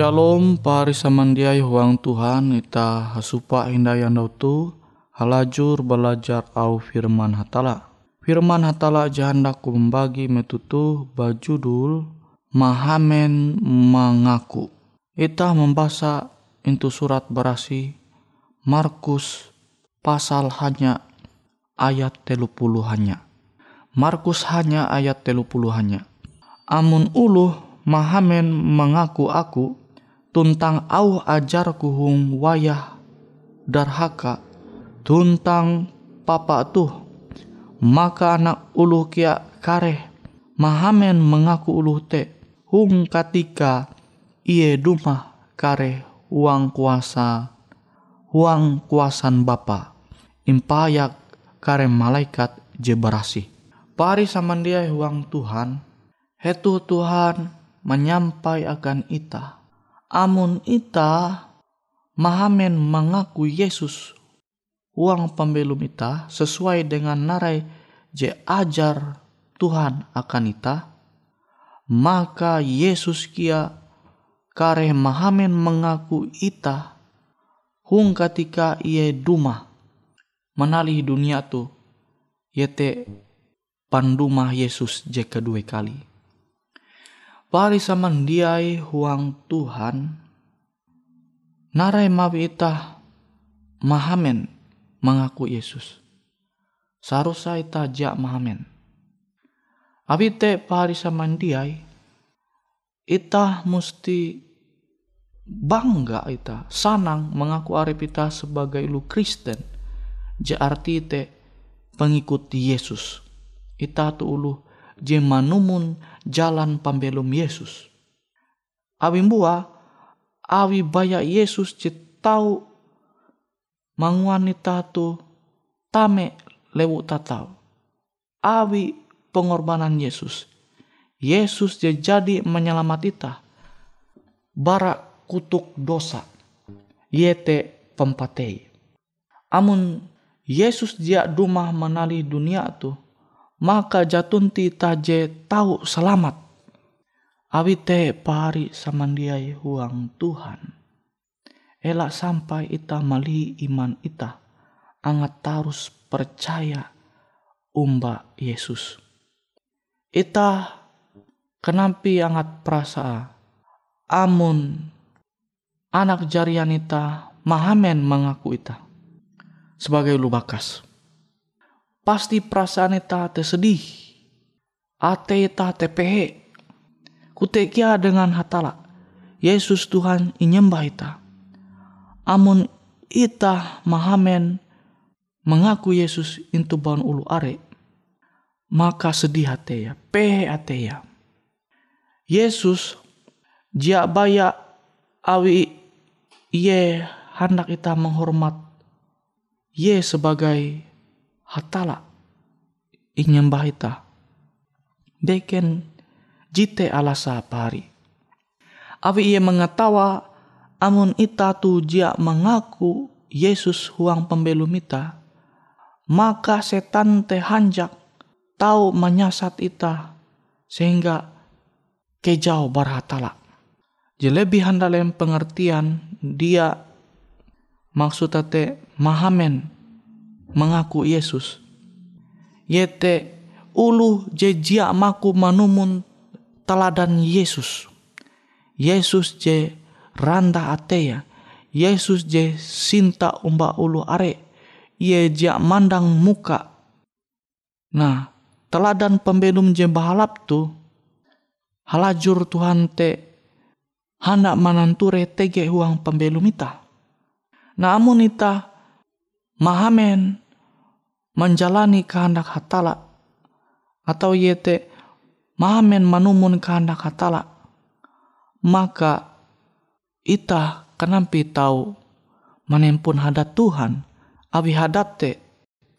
Shalom pari samandiai huang Tuhan ita hasupa yang tu halajur belajar au firman hatala. Firman hatala jahandaku membagi metutu bajudul Mahamen mengaku. Ita membaca itu surat berasi Markus pasal hanya ayat telu hanya. Markus hanya ayat telu hanya. Amun uluh Mahamen mengaku aku tuntang au ajarku hung wayah darhaka tuntang papa tuh. Maka anak ulu kia kare mahamen mengaku ulu te. Hung katika iye duma kare uang kuasa uang kuasan bapa. Impayak kare malaikat jebarasi pari samandia uang Tuhan hetu Tuhan menyampai akan ita Amun ita mahamen mengaku Yesus uang pembelum ita sesuai dengan narai je ajar Tuhan akan ita, maka Yesus kia kare mahamen mengaku ita hung ketika ia duma menali dunia tu yete panduma Yesus je kedua kali. Pari samandiai huang Tuhan narai mawi ita mahamen mengaku Yesus. Sarusa ita jak mahamen. Abi te pari samandiai ita musti bangga ita sanang mengaku arep ita sebagai lu Kristen. Ja arti te pengikut Yesus. Ita tu ulu je manumun jalan pambelum Yesus. Awi mbua, awi baya Yesus je tau manguanita tu tame lewu tatau. Awi pengorbanan Yesus. Yesus dia jadi menyelamat ita. Bara kutuk dosa. Yete pempatei. Amun Yesus dia duma menali dunia tu, maka jatunti taje tahu selamat. Awite pari samandiai huang Tuhan. Elak sampai ita mali iman ita, angat tarus percaya umba Yesus. Ita kenampi angat perasa amun anak jarian ita mahamen mengaku ita sebagai lubakas. Pasti perasaan ita tersedih, ate ita tepehe, kutekia dengan hatala. Yesus Tuhan inyembah ita. Amun ita mahamen mengaku Yesus itu baun ulu are, maka sedih ya, pehe ya. Yesus jia baya awi ye hendak kita menghormat ye sebagai hatala inyembah ita. Beken jite alasa pari. Awi ia mengetawa amun ita tu jia mengaku Yesus huang pembelum ita, maka setan te hanjak tahu menyasat ita sehingga kejauh barhatala. Jadi handalem pengertian dia maksud te mahamen mengaku Yesus. Yete ulu jejia maku manumun teladan Yesus. Yesus je randa ateya. Yesus je sinta umba ulu are. Ye je mandang muka. Nah, teladan pembelum je bahalap tu halajur Tuhan te hendak mananture tege huang pembelum ita. Namun ita mahamen menjalani kehendak hatala atau yete mahamen manumun kehendak hatala, maka ita kenampi tahu menempun hadat Tuhan, abi hadat te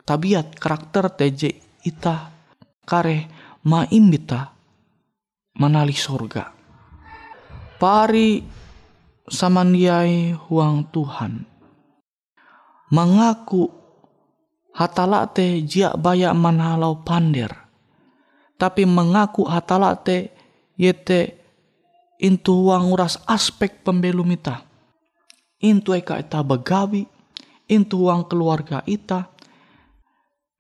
tabiat karakter teje ita kare maimbita manali sorga. Pari samandiai huang Tuhan. Mengaku hatala te jia baya manalau pander tapi mengaku hatalate yete intu uang uras aspek pembelum ita. Intu eka ita begawi, intu uang keluarga ita,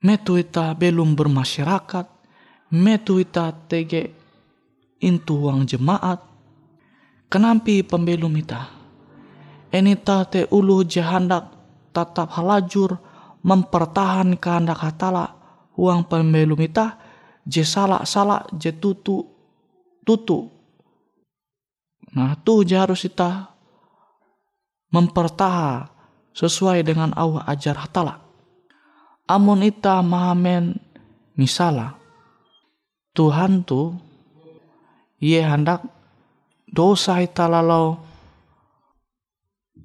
metu ita belum bermasyarakat, metu ita tege intu uang jemaat, kenampi pembelum ita. Enita te ulu jahandak tatap halajur mempertahan kehendak hatala uang pembelum ita je salah salah je tutu tutu. Nah tu je harus kita mempertaha sesuai dengan Allah ajar hatala. Amun ita mahamen misala Tuhan tu ia hendak dosa ita lalau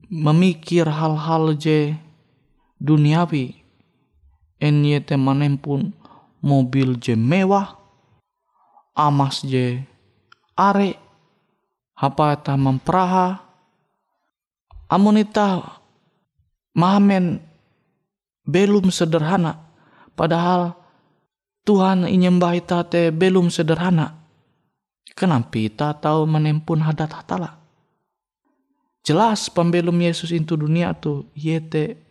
memikir hal-hal je duniawi en ye temanem pun mobil je mewah, amas je are, apa ta memperaha, amunita mahamen belum sederhana, padahal Tuhan inyembah ita te belum sederhana. Kenapa kita tahu menempun hadat hatala? Jelas pembelum Yesus itu dunia tu yete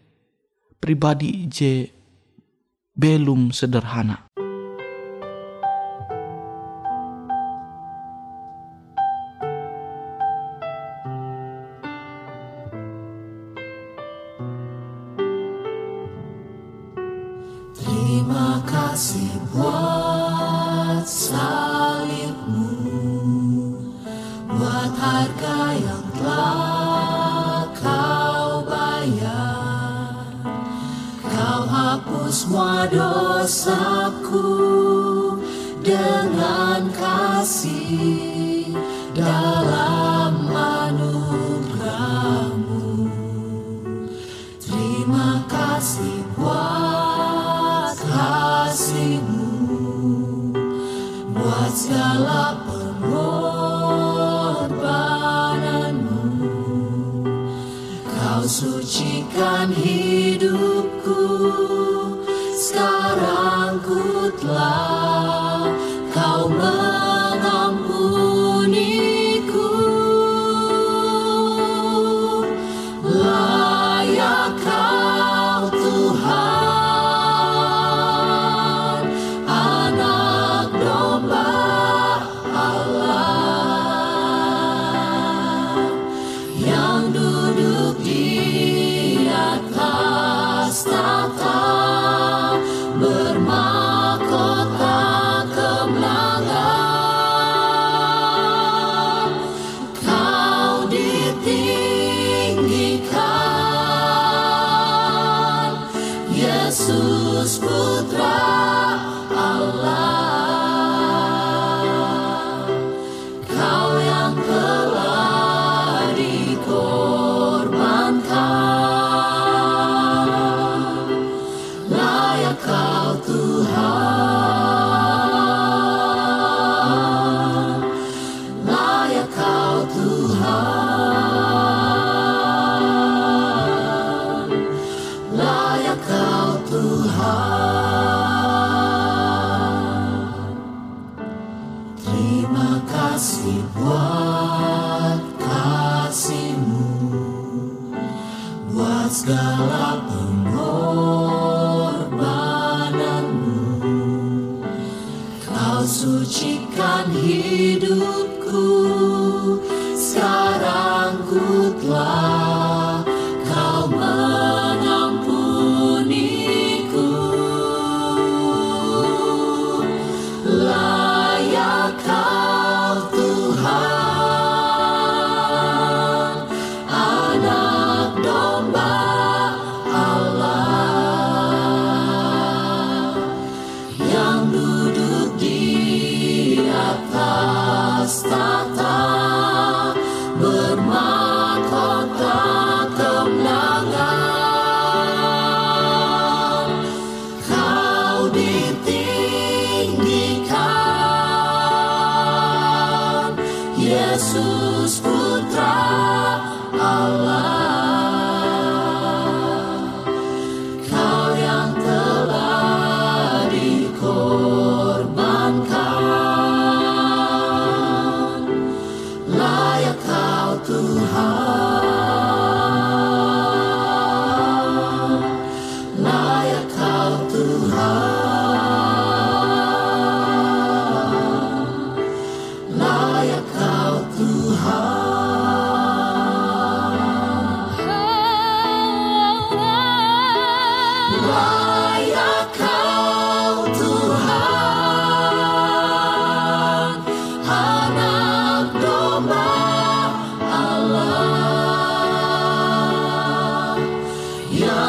pribadi je belum sederhana. Yesus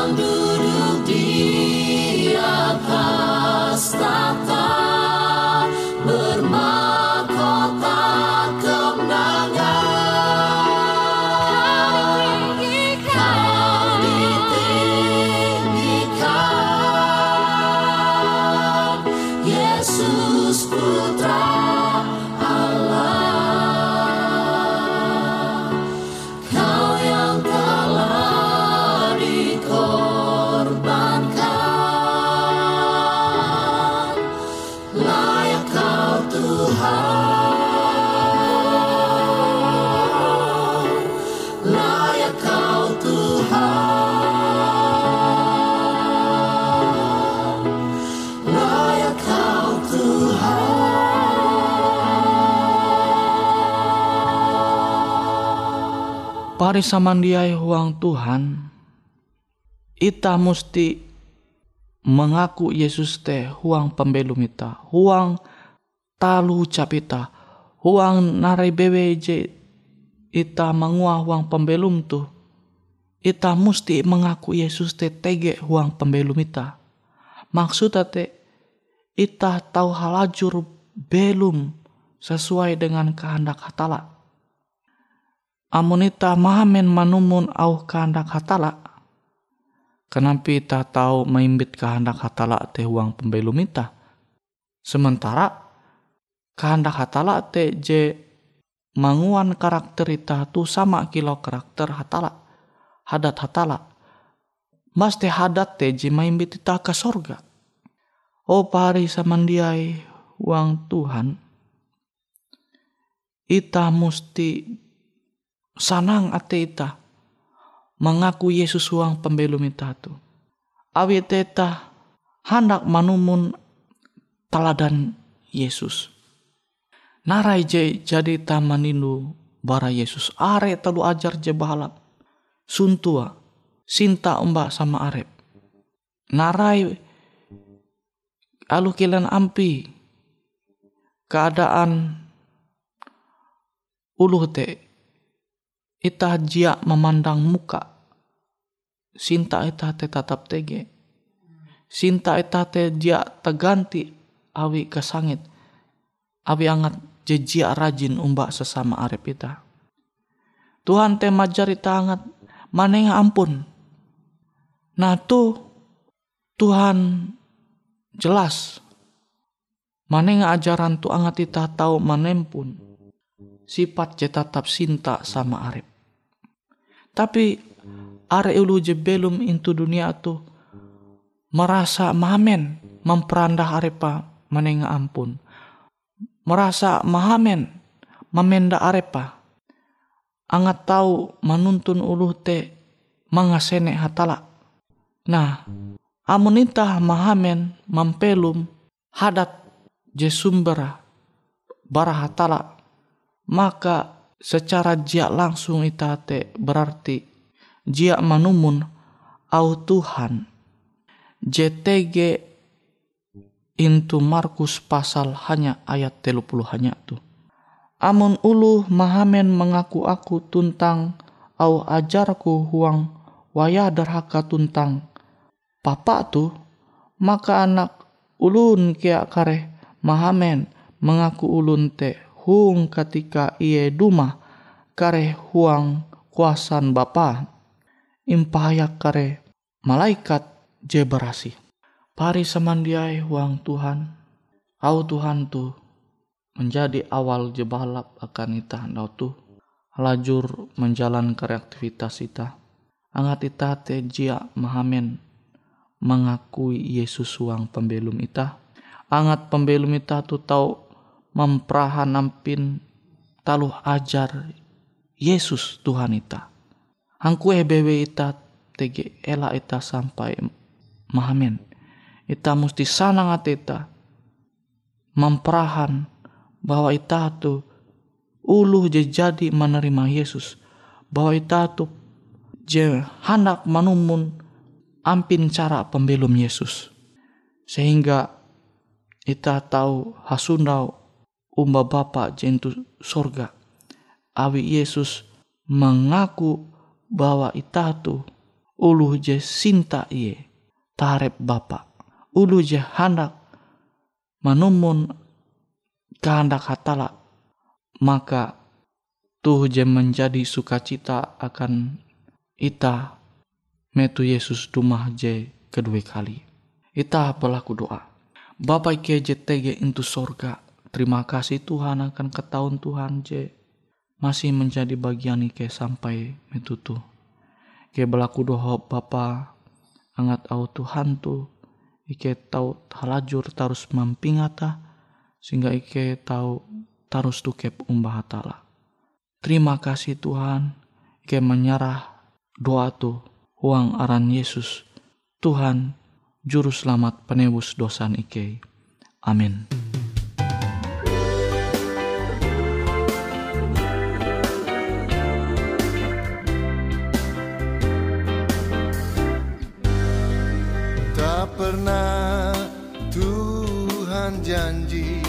I'll do. Tuhan Pari samandiai huang Tuhan, ita musti mengaku Yesus teh huang pembelum ita, huang talu capita, huang narai bewe je ita mangua huang pembelum tu. Ita musti mengaku Yesus teh tege huang pembelum ita. Maksudnya teh ita tahu halajur belum sesuai dengan kehendak hatala. Amun ita mahamen manumun au kehendak hatala. Kenapa ita tahu maimbit kehendak hatala teh uang pembelum ita? Sementara kehendak hatala teh je manguan karakter ita tu sama kilo karakter hatala. Hadat hatala. Mas teh hadat teh je maimbit ita ke sorga. Oh pari samandiai uang Tuhan. Ita musti sanang ate ita mengaku Yesus uang pembelum ita tu. Awi teta hendak manumun teladan Yesus. Narai je jadi tamanindu bara Yesus. Are telu ajar je bahalap. Suntua. Sinta umba sama arep. Narai alu kilan ampi. Keadaan uluh te ita jia memandang muka. Sinta ita te tatap tege. Sinta ita te jia teganti awi kesangit awi angat jejia rajin umba sesama arep ita. Tuhan te majar ita angat maneng ampun. Nah tu Tuhan jelas. Maneng ajaran tu angat ita tahu manempun sifat je tetap sinta sama arep. Tapi are ulu je belum into dunia tu merasa mahamen memperandah arepa menenga ampun. Merasa mahamen memenda arepa. Angat tahu manuntun uluh te mangasene hatala. Nah, amun itah mahamen mampelum hadat je sumbera bara hatala maka secara jia langsung ita te berarti jia manumun au Tuhan. JTG into Markus pasal hanya ayat 30 hanya tuh. Amun ulu mahamen mengaku aku tuntang au ajarku huang waya derhaka tuntang. Papa tu maka anak ulun kia kare mahamen mengaku ulun te hung ketika iye duma kare huang kuasan bapa. Impayak kare malaikat je berasi pari semandiai huang Tuhan. Au Tuhan tu menjadi awal jebalap akan ita tuh lajur menjalan aktivitas ita angat ita te jia mahamen mengakui Yesus suang pembelum ita angat pembelum ita tu tahu memperahan nampin taluh ajar Yesus Tuhan ita. Angku ebewe ita tege ela ita sampai mahamen ita mesti sanang ita memperahan bahwa ita tu ulu je jadi menerima Yesus. Bahwa ita tu je hendak manumun ampin cara pembelum Yesus. Sehingga kita tahu hasundau umba bapa jentu sorga. Awi Yesus mengaku bahwa ita tu ulu je sinta iye tarep bapa. Ulu je hendak manumun kehendak hatala maka tuh je menjadi sukacita akan ita metu Yesus dumah je kedua kali. Ita pelaku doa. Bapak ke JTG into sorga. Terima kasih Tuhan akan ketahun Tuhan je masih menjadi bagian ike sampai metutu. Ke belaku doa Bapa angat au Tuhan tu ike tahu halajur tarus mampingata sehingga ike tahu tarus tukep umbah hatala. Terima kasih Tuhan ike menyerah doa tu uang aran Yesus, Tuhan, Juru Selamat penebus dosan ike. Amin. Janji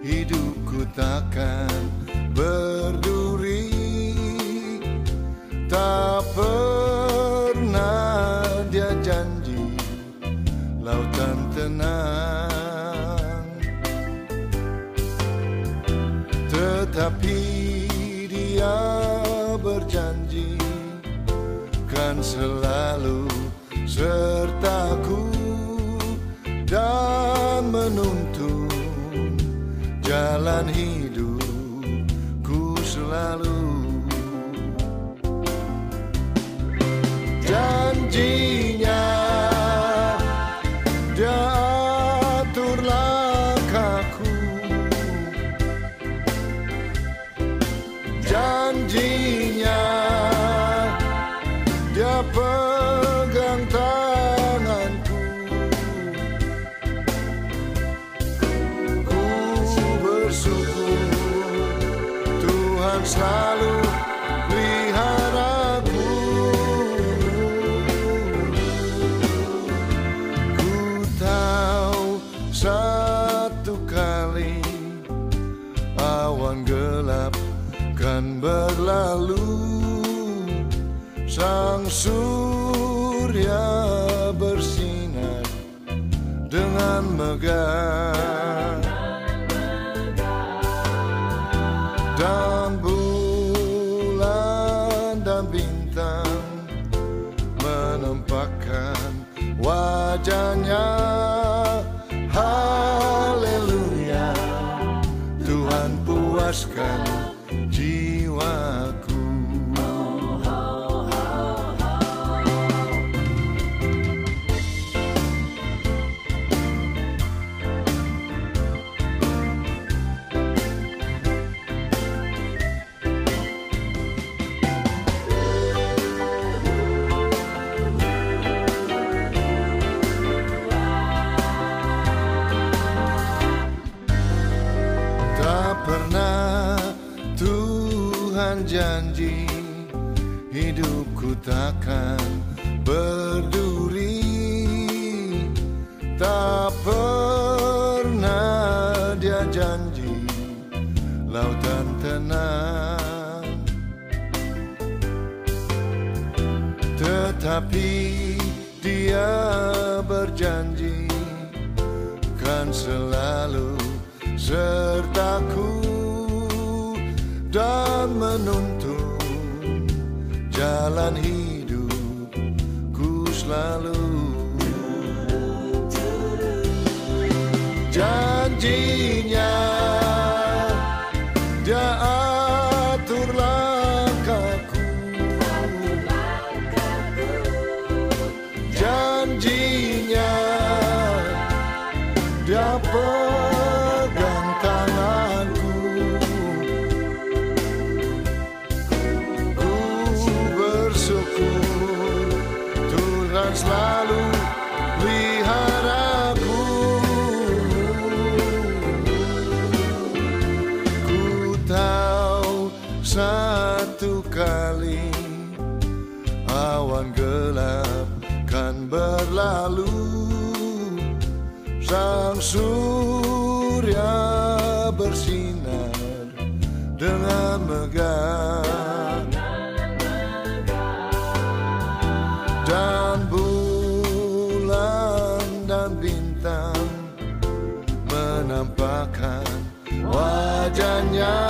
hidupku takkan berduri. Tak pernah dia janji lautan tenang. Tetapi dia berjanji kan selalu sertaku jalan berlalu. Sang surya bersinar dengan megah. Dan bulan dan bintang menampakkan wajahnya janjinya dia sang surya bersinar dengan megah. Dan bulan dan bintang menampakkan wajahnya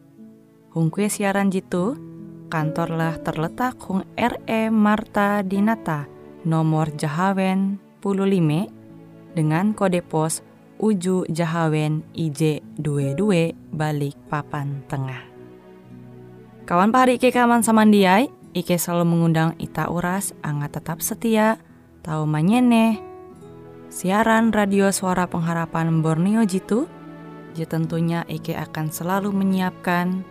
Hung kue siaran jitu, kantorlah terletak Hung RE Marta Dinata, nomor Jahawen 15 dengan kode pos Uju Jahawen IJ22 balik papan tengah. Kawan pahari Ike kaman samandiai, Ike selalu mengundang Ita Uras, angga tetap setia, tahu manyene, siaran radio suara pengharapan Borneo Jitu, je tentunya Ike akan selalu menyiapkan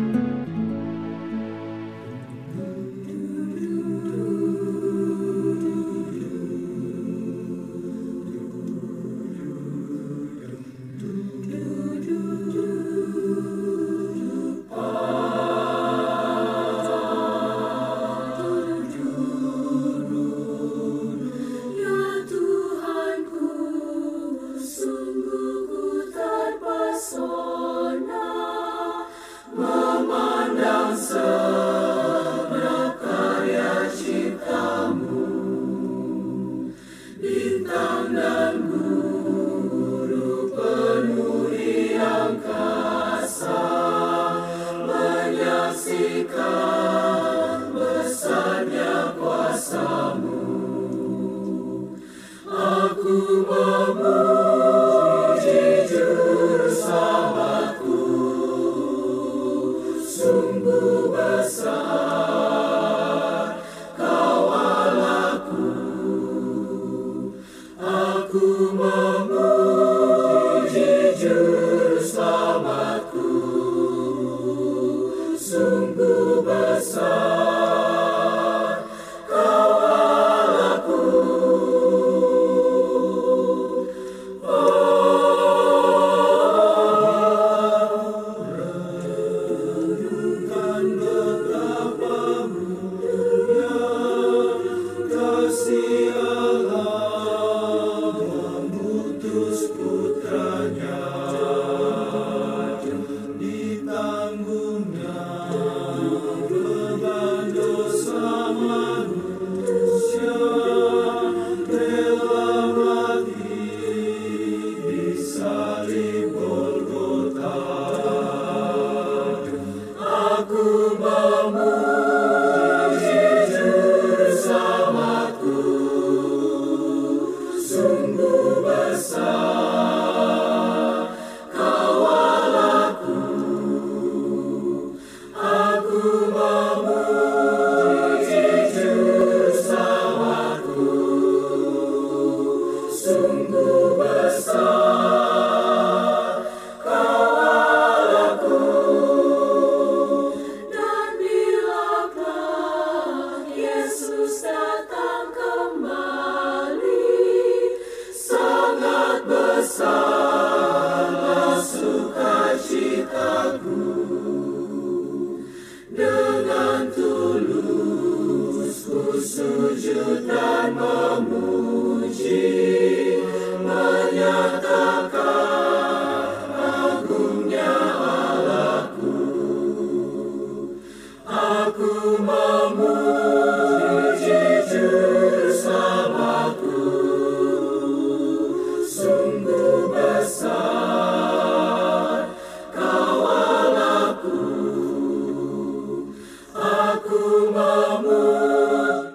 in the moon.